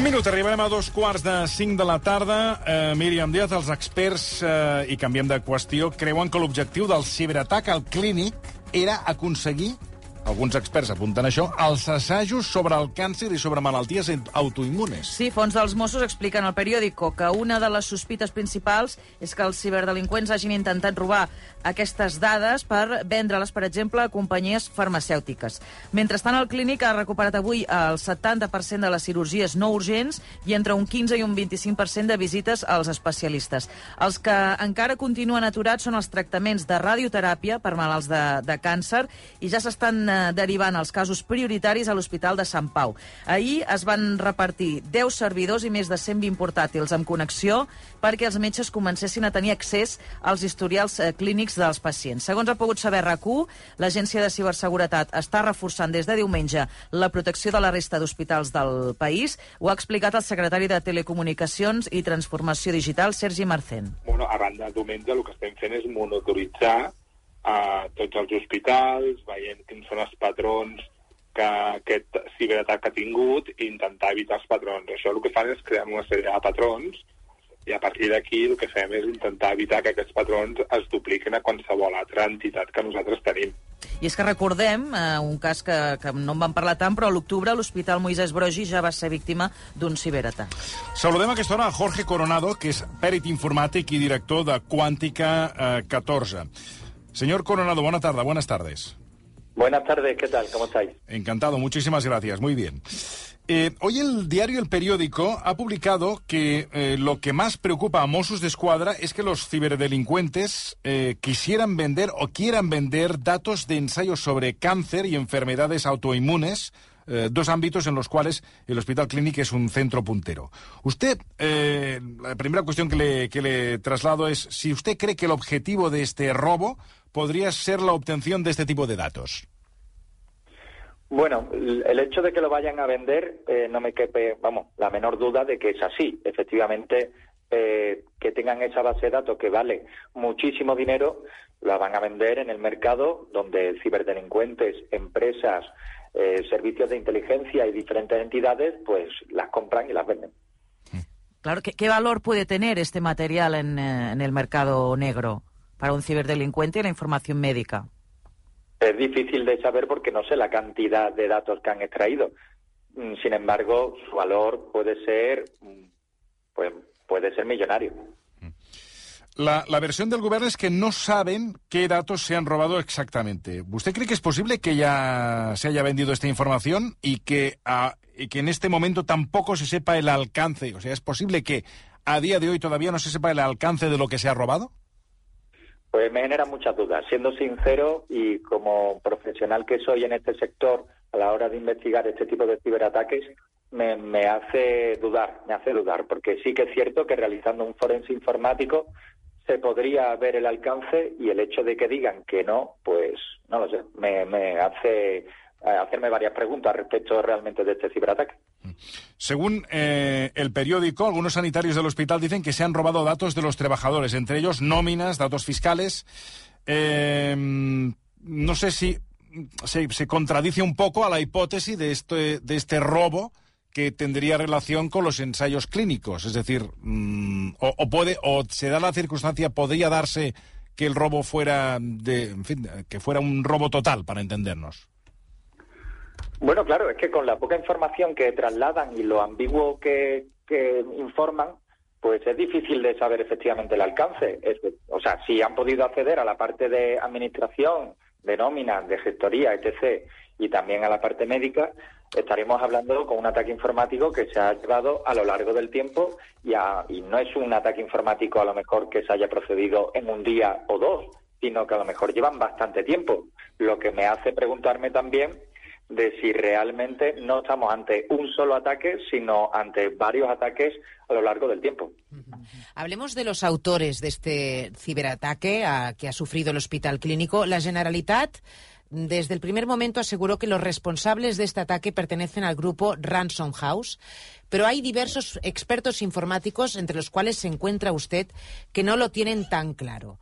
Un minut, arribarem a dos quarts de cinc de la tarda. Eh, Míriam Díaz, els experts, eh, i canviem de qüestió, creuen que l'objectiu del ciberatac al clínic era aconseguir alguns experts apunten això, els assajos sobre el càncer i sobre malalties autoimmunes. Sí, fons dels Mossos expliquen al periòdico que una de les sospites principals és que els ciberdelinqüents hagin intentat robar aquestes dades per vendre-les, per exemple, a companyies farmacèutiques. Mentrestant, el clínic ha recuperat avui el 70% de les cirurgies no urgents i entre un 15 i un 25% de visites als especialistes. Els que encara continuen aturats són els tractaments de radioteràpia per malalts de, de càncer i ja s'estan derivant els casos prioritaris a l'Hospital de Sant Pau. Ahir es van repartir 10 servidors i més de 120 portàtils amb connexió perquè els metges comencessin a tenir accés als historials eh, clínics dels pacients. Segons ha pogut saber rac l'Agència de Ciberseguretat està reforçant des de diumenge la protecció de la resta d'hospitals del país. Ho ha explicat el secretari de Telecomunicacions i Transformació Digital, Sergi Marcén. Bueno, a banda diumenge, el que estem fent és monitoritzar a tots els hospitals, veient quins són els patrons que aquest ciberatac ha tingut i intentar evitar els patrons. Això el que fan és crear una sèrie de patrons i a partir d'aquí el que fem és intentar evitar que aquests patrons es dupliquin a qualsevol altra entitat que nosaltres tenim. I és que recordem, eh, un cas que, que no en vam parlar tant, però a l'octubre l'Hospital Moisès Brogi ja va ser víctima d'un ciberatac. Saludem a aquesta hora a Jorge Coronado, que és pèrit informàtic i director de Quàntica eh, 14. Señor Coronado, buena tarde, buenas tardes. Buenas tardes, ¿qué tal? ¿Cómo estáis? Encantado, muchísimas gracias, muy bien. Eh, hoy el diario El Periódico ha publicado que eh, lo que más preocupa a Mossos de Escuadra es que los ciberdelincuentes eh, quisieran vender o quieran vender datos de ensayos sobre cáncer y enfermedades autoinmunes eh, dos ámbitos en los cuales el Hospital Clínic es un centro puntero. Usted, eh, la primera cuestión que le, que le traslado es si usted cree que el objetivo de este robo podría ser la obtención de este tipo de datos. Bueno, el hecho de que lo vayan a vender eh, no me quepe, vamos, la menor duda de que es así. Efectivamente, eh, que tengan esa base de datos que vale muchísimo dinero, la van a vender en el mercado donde ciberdelincuentes, empresas, eh, servicios de inteligencia y diferentes entidades, pues las compran y las venden. Claro, ¿qué, qué valor puede tener este material en, eh, en, el mercado negro para un ciberdelincuente y la información médica? Es difícil de saber porque no sé la cantidad de datos que han extraído. Mm, sin embargo, su valor puede ser, mm, pues, puede ser millonario. La, la, versión del gobierno es que no saben qué datos se han robado exactamente. ¿Usted cree que es posible que ya se haya vendido esta información y que, a, y que en este momento tampoco se sepa el alcance? O sea, ¿es posible que a día de hoy todavía no se sepa el alcance de lo que se ha robado? Pues me genera muchas dudas. Siendo sincero y como profesional que soy en este sector, a la hora de investigar este tipo de ciberataques, me, me, hace dudar, me hace dudar, porque sí que es cierto que realizando un forense informático se podría ver el alcance y el hecho de que digan que no, pues no lo sé, me, me hace eh, hacerme varias preguntas respecto realmente de este ciberataque. Según eh, el periódico, algunos sanitarios del hospital dicen que se han robado datos de los trabajadores, entre ellos nóminas, datos fiscales. Eh, no sé si se, se, contradice un poco a la hipótesis de este, de este robo que tendría relación con los ensayos clínicos. Es decir, o, o, puede, o se da la circunstancia, podría darse que el robo fuera de, en fin, que fuera un robo total, para entendernos. Bueno, claro, es que con la poca información que trasladan y lo ambiguo que, que informan, pues es difícil de saber efectivamente el alcance. Es, o sea, si han podido acceder a la parte de administración, de nóminas, de gestoría, etc., y también a la parte médica, estaremos hablando con un ataque informático que se ha llevado a lo largo del tiempo y, a, y, no es un ataque informático a lo mejor que se haya procedido en un día o dos, sino que a lo mejor llevan bastante tiempo. Lo que me hace preguntarme también de si realmente no estamos ante un solo ataque, sino ante varios ataques a lo largo del tiempo. Hablemos de los autores de este ciberataque a, que ha sufrido el Hospital Clínico. La Generalitat desde el primer momento aseguró que los responsables de este ataque pertenecen al grupo Ransom House, pero hay diversos expertos informáticos, entre los cuales se encuentra usted, que no lo tienen tan claro.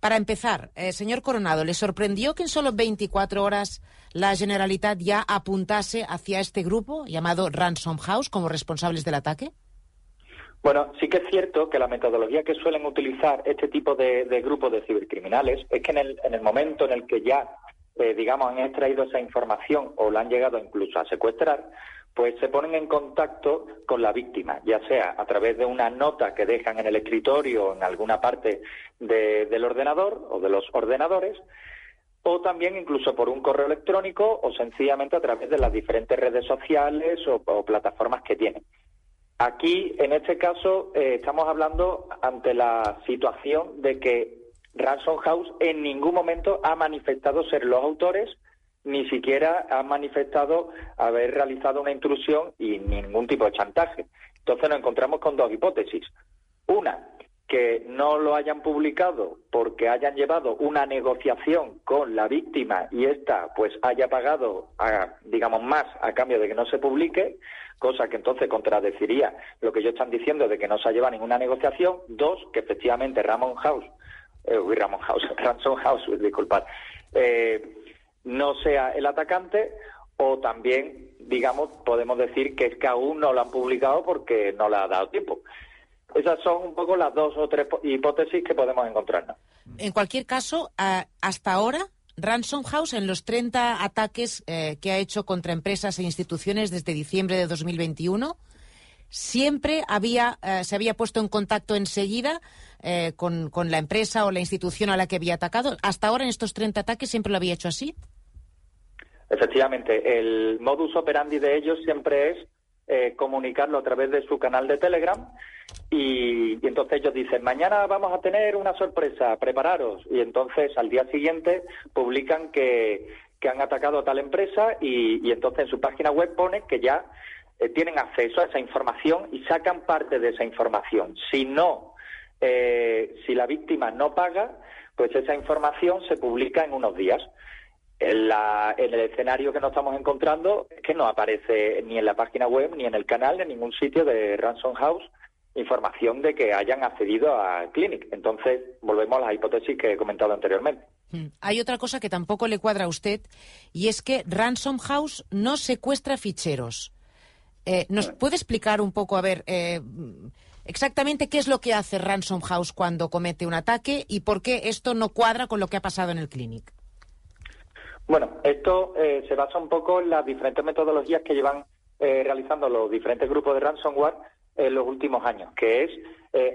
Para empezar, eh, señor Coronado, ¿le sorprendió que en solo 24 horas la Generalitat ya apuntase hacia este grupo llamado Ransom House como responsables del ataque? Bueno, sí que es cierto que la metodología que suelen utilizar este tipo de, grupos de cibercriminales es que en el momento en el que ya, eh, digamos, han extraído esa información o la han llegado incluso a secuestrar, pues se ponen en contacto con la víctima, ya sea a través de una nota que dejan en el escritorio o en alguna parte del ordenador o de los ordenadores, o también incluso por un correo electrónico o sencillamente a través de las diferentes redes sociales o, plataformas que tienen. Aquí, en este caso, eh, estamos hablando ante la situación de que Ransom House en ningún momento ha manifestado ser los autores ni siquiera han manifestado haber realizado una intrusión y ningún tipo de chantaje. Entonces nos encontramos con dos hipótesis. Una, que no lo hayan publicado porque hayan llevado una negociación con la víctima y ésta pues haya pagado, digamos, más a cambio de que no se publique, cosa que entonces contradeciría lo que ellos están diciendo de que no se ha llevado ninguna negociación. Dos, que efectivamente Ramon House, eh, Ramon House, Ransom House, disculpad, eh, no sea el atacante o también, digamos, podemos decir que es que aún no lo han publicado porque no le ha dado tiempo. Esas son un poco las dos o tres hipótesis que podemos encontrarnos. En cualquier caso, hasta ahora, Ransom House, en los 30 ataques eh, que ha hecho contra empresas e instituciones desde diciembre de 2021, siempre había, eh, se había puesto en contacto enseguida eh, con, con, la empresa o la institución a la que había atacado. Hasta ahora, en estos 30 ataques, siempre lo había hecho así. Efectivamente, el modus operandi de ellos siempre es eh, comunicarlo a través de su canal de Telegram y, entonces ellos dicen, mañana vamos a tener una sorpresa, prepararos. Y entonces al día siguiente publican que, han atacado a tal empresa y, entonces en su página web pone que ya eh, tienen acceso a esa información y sacan parte de esa información. Si no, eh, si la víctima no paga, pues esa información se publica en unos días en, el escenario que nos estamos encontrando es que no aparece ni en la página web, ni en el canal, en ningún sitio de Ransom House información de que hayan accedido a Clinic. Entonces, volvemos a la hipótesis que he comentado anteriormente. Hmm. Hay otra cosa que tampoco le cuadra a usted, y es que Ransom House no secuestra ficheros. Eh, ¿Nos puede explicar un poco, a ver, eh, exactamente qué es lo que hace Ransom House cuando comete un ataque y por qué esto no cuadra con lo que ha pasado en el Clinic? Bueno, esto eh, se basa un poco en las diferentes metodologías que llevan eh, realizando los diferentes grupos de ransomware en los últimos años, que es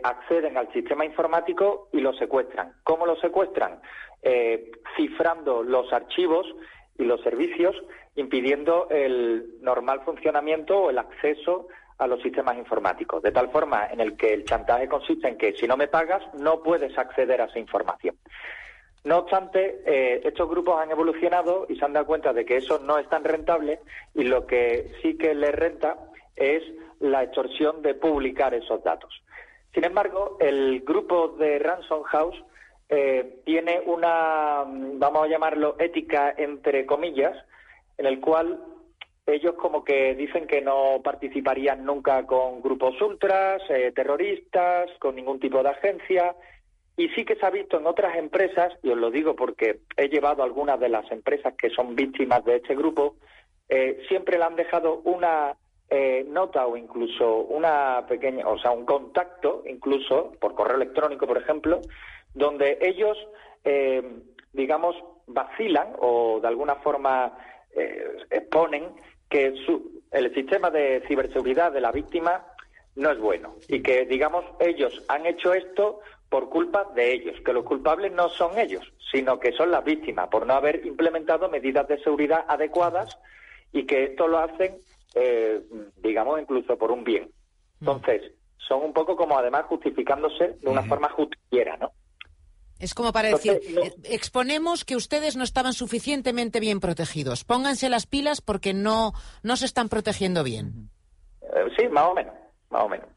acceden al sistema informático y lo secuestran. ¿Cómo lo secuestran? cifrando los archivos y los servicios, impidiendo el normal funcionamiento o el acceso a los sistemas informáticos, de tal forma en el que el chantaje consiste en que si no me pagas no puedes acceder a esa información. No obstante, eh, estos grupos han evolucionado y se han dado cuenta de que eso no es tan rentable y lo que sí que les renta es la extorsión de publicar esos datos. Sin embargo, el grupo de Ransom House eh, tiene una, vamos a llamarlo, ética entre comillas, en el cual ellos como que dicen que no participarían nunca con grupos ultras, eh, terroristas, con ningún tipo de agencia, y sí que se ha visto en otras empresas, y os lo digo porque he llevado algunas de las empresas que son víctimas de este grupo, eh, siempre le han dejado una eh, nota o incluso una pequeña, o sea, un contacto, incluso por correo electrónico, por ejemplo, donde ellos, eh, digamos, vacilan o de alguna forma exponen que el sistema de ciberseguridad de la víctima no es bueno y que, digamos, ellos han hecho esto por culpa de ellos, que los culpables no son ellos, sino que son las víctimas por no haber implementado medidas de seguridad adecuadas y que esto lo hacen, eh, digamos, incluso por un bien. Entonces, son un poco como además justificándose de una forma justiciera, ¿no? Es como para decir, eh, exponemos que ustedes no estaban suficientemente bien protegidos. Pónganse las pilas porque no, no se están protegiendo bien. Eh, sí, más o menos, más o menos.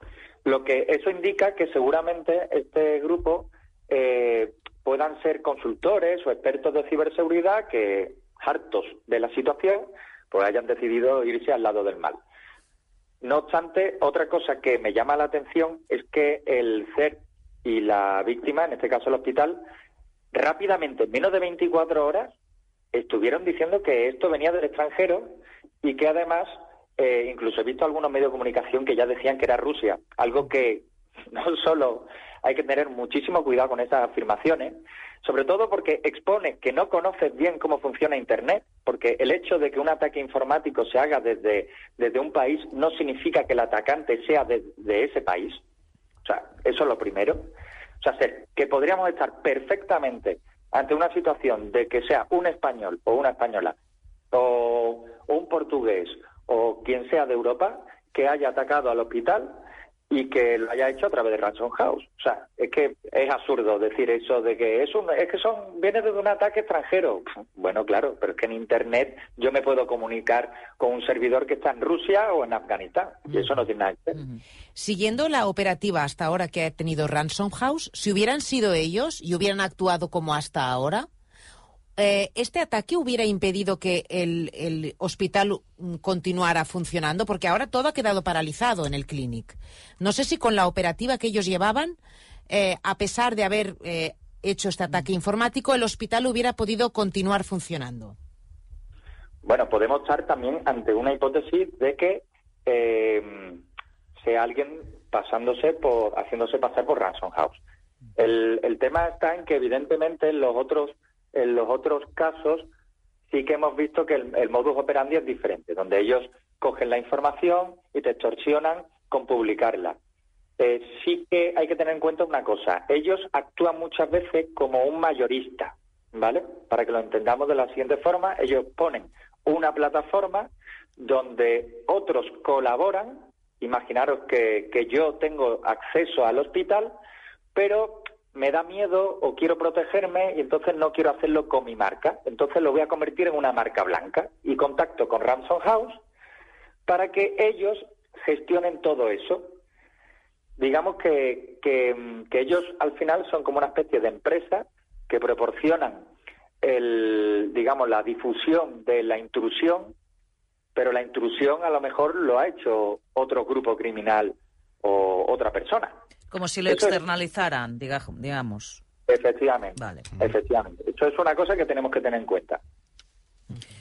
Lo que eso indica que seguramente este grupo eh, puedan ser consultores o expertos de ciberseguridad que, hartos de la situación, pues hayan decidido irse al lado del mal. No obstante, otra cosa que me llama la atención es que el CER y la víctima, en este caso el hospital, rápidamente, en menos de 24 horas, estuvieron diciendo que esto venía del extranjero y que además, eh, incluso he visto algunos medios de comunicación que ya decían que era Rusia, algo que no solo hay que tener muchísimo cuidado con esas afirmaciones, sobre todo porque expone que no conoces bien cómo funciona Internet, porque el hecho de que un ataque informático se haga desde, desde un país no significa que el atacante sea de, ese país. O sea, eso es lo primero. O sea, que podríamos estar perfectamente ante una situación de que sea un español o una española o, un portugués o quien sea de Europa que haya atacado al hospital y que lo haya hecho a través de Ransom House. O sea, es que es absurdo decir eso de que es un, es que son viene de un ataque extranjero. Bueno, claro, pero es que en internet yo me puedo comunicar con un servidor que está en Rusia o en Afganistán y eso no tiene nada que ver. Siguiendo la operativa hasta ahora que ha tenido Ransom House, si hubieran sido ellos y hubieran actuado como hasta ahora, eh, ¿este ataque hubiera impedido que el, hospital mm, continuara funcionando? Porque ahora todo ha quedado paralizado en el clinic. No sé si con la operativa que ellos llevaban, eh, a pesar de haber eh, hecho este ataque informático, el hospital hubiera podido continuar funcionando. Bueno, podemos estar también ante una hipótesis de que sea alguien pasándose por, haciéndose pasar por Ransom House. El, el tema está en que evidentemente los otros en los otros casos sí que hemos visto que el, modus operandi es diferente, donde ellos cogen la información y te extorsionan con publicarla. Eh, sí que hay que tener en cuenta una cosa, ellos actúan muchas veces como un mayorista, ¿vale? Para que lo entendamos de la siguiente forma, ellos ponen una plataforma donde otros colaboran, imaginaros que, que yo tengo acceso al hospital, pero me da miedo o quiero protegerme y entonces no quiero hacerlo con mi marca. Entonces lo voy a convertir en una marca blanca y contacto con Ransom House para que ellos gestionen todo eso. Digamos que, que, ellos al final son como una especie de empresa que proporcionan el, digamos, la difusión de la intrusión, pero la intrusión a lo mejor lo ha hecho otro grupo criminal o otra persona. Como si lo externalizaran, digamos. Efectivamente. Vale. Efectivamente. Eso es una cosa que tenemos que tener en cuenta.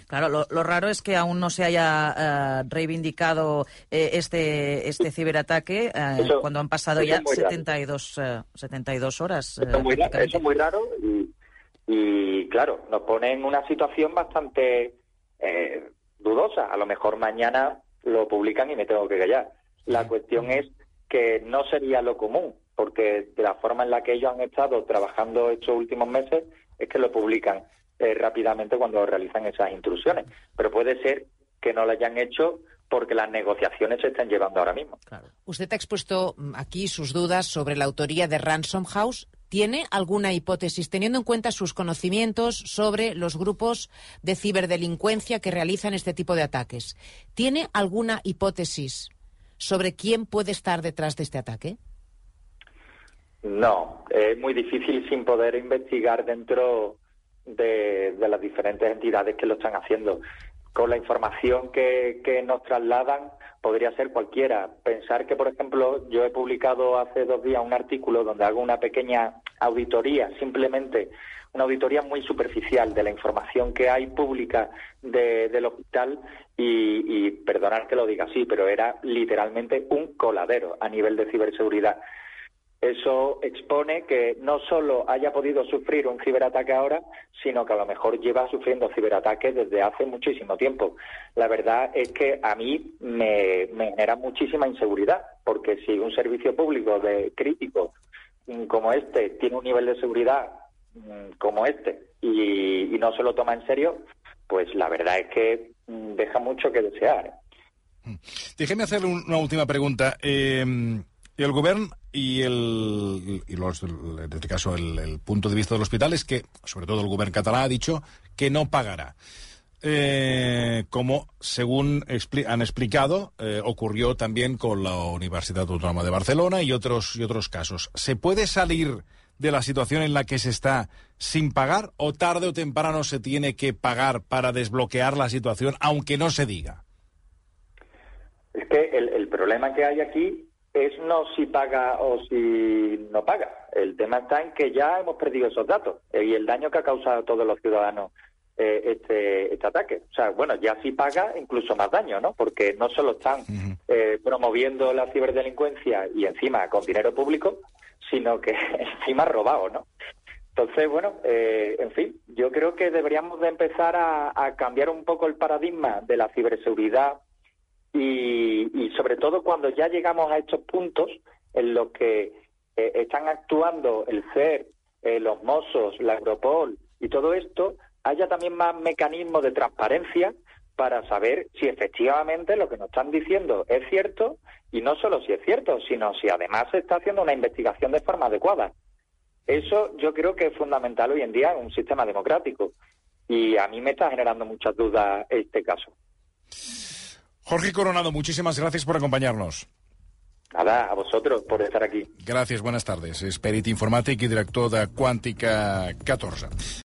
Claro, lo, raro es que aún no se haya eh, reivindicado eh, este este ciberataque eh, cuando han pasado ya 72, 72 horas. Eso es, muy, eso es muy raro y, y, claro, nos pone en una situación bastante dudosa. A lo mejor mañana lo publican y me tengo que callar. La cuestión es que no sería lo común, porque de la forma en la que ellos han estado trabajando estos últimos meses es que lo publican eh, rápidamente cuando realizan esas intrusiones. Pero puede ser que no lo hayan hecho porque las negociaciones se están llevando ahora mismo. Usted ha expuesto mm, aquí sus dudas sobre la autoría de Ransom House. ¿Tiene alguna hipótesis, teniendo en cuenta sus conocimientos sobre los grupos de ciberdelincuencia que realizan este tipo de ataques? ¿Tiene alguna hipótesis sobre quién puede estar detrás de este ataque? No, es muy difícil sin poder investigar dentro de, las diferentes entidades que lo están haciendo. Con la información que, que nos trasladan, podría ser cualquiera. Pensar que, por ejemplo, yo he publicado hace dos días un artículo donde hago una pequeña auditoría, simplemente una auditoría muy superficial de la información que hay pública del hospital y, y perdonar que lo diga así, pero era literalmente un coladero a nivel de ciberseguridad. Eso expone que no solo haya podido sufrir un ciberataque ahora, sino que a lo mejor lleva sufriendo ciberataques desde hace muchísimo tiempo. La verdad es que a mí me, me genera muchísima inseguridad, porque si un servicio público de crítico como este tiene un nivel de seguridad como este y, no se lo toma en serio, pues la verdad es que mm, deja mucho que desear. Mm. Déjeme hacerle una última pregunta. Eh, el gobierno y, el, y los, en este caso el, punto de vista del hospital es que, sobre todo el gobierno catalán, ha dicho que no pagará. Eh, como, según han explicado, eh, ocurrió también con la Universidad Autónoma de Barcelona y otros, y otros casos. ¿Se puede salir de la situación en la que se está sin pagar o tarde o temprano se tiene que pagar para desbloquear la situación, aunque no se diga? Es que el, problema que hay aquí es no si paga o si no paga. El tema está en que ya hemos perdido esos datos y el daño que ha causado a todos los ciudadanos eh, este, este ataque. O sea, bueno, ya sí paga incluso más daño, ¿no? Porque no solo están eh, promoviendo la ciberdelincuencia y encima con dinero público, sino que encima robado, ¿no? Entonces, bueno, eh, en fin, yo creo que deberíamos de empezar a, a cambiar un poco el paradigma de la ciberseguridad y, y, sobre todo cuando ya llegamos a estos puntos en los que eh, están actuando el CER, eh, los Mossos, la Europol y todo esto, haya también más mecanismos de transparencia para saber si efectivamente lo que nos están diciendo es cierto y no solo si es cierto, sino si además se está haciendo una investigación de forma adecuada. Eso yo creo que es fundamental hoy en día en un sistema democrático y a mí me está generando muchas dudas este caso. Jorge Coronado, muchísimas gracias por acompañarnos. Nada, a vosotros por estar aquí. Gràcies, buenas tardes. És perit informàtic i director de Quàntica 14.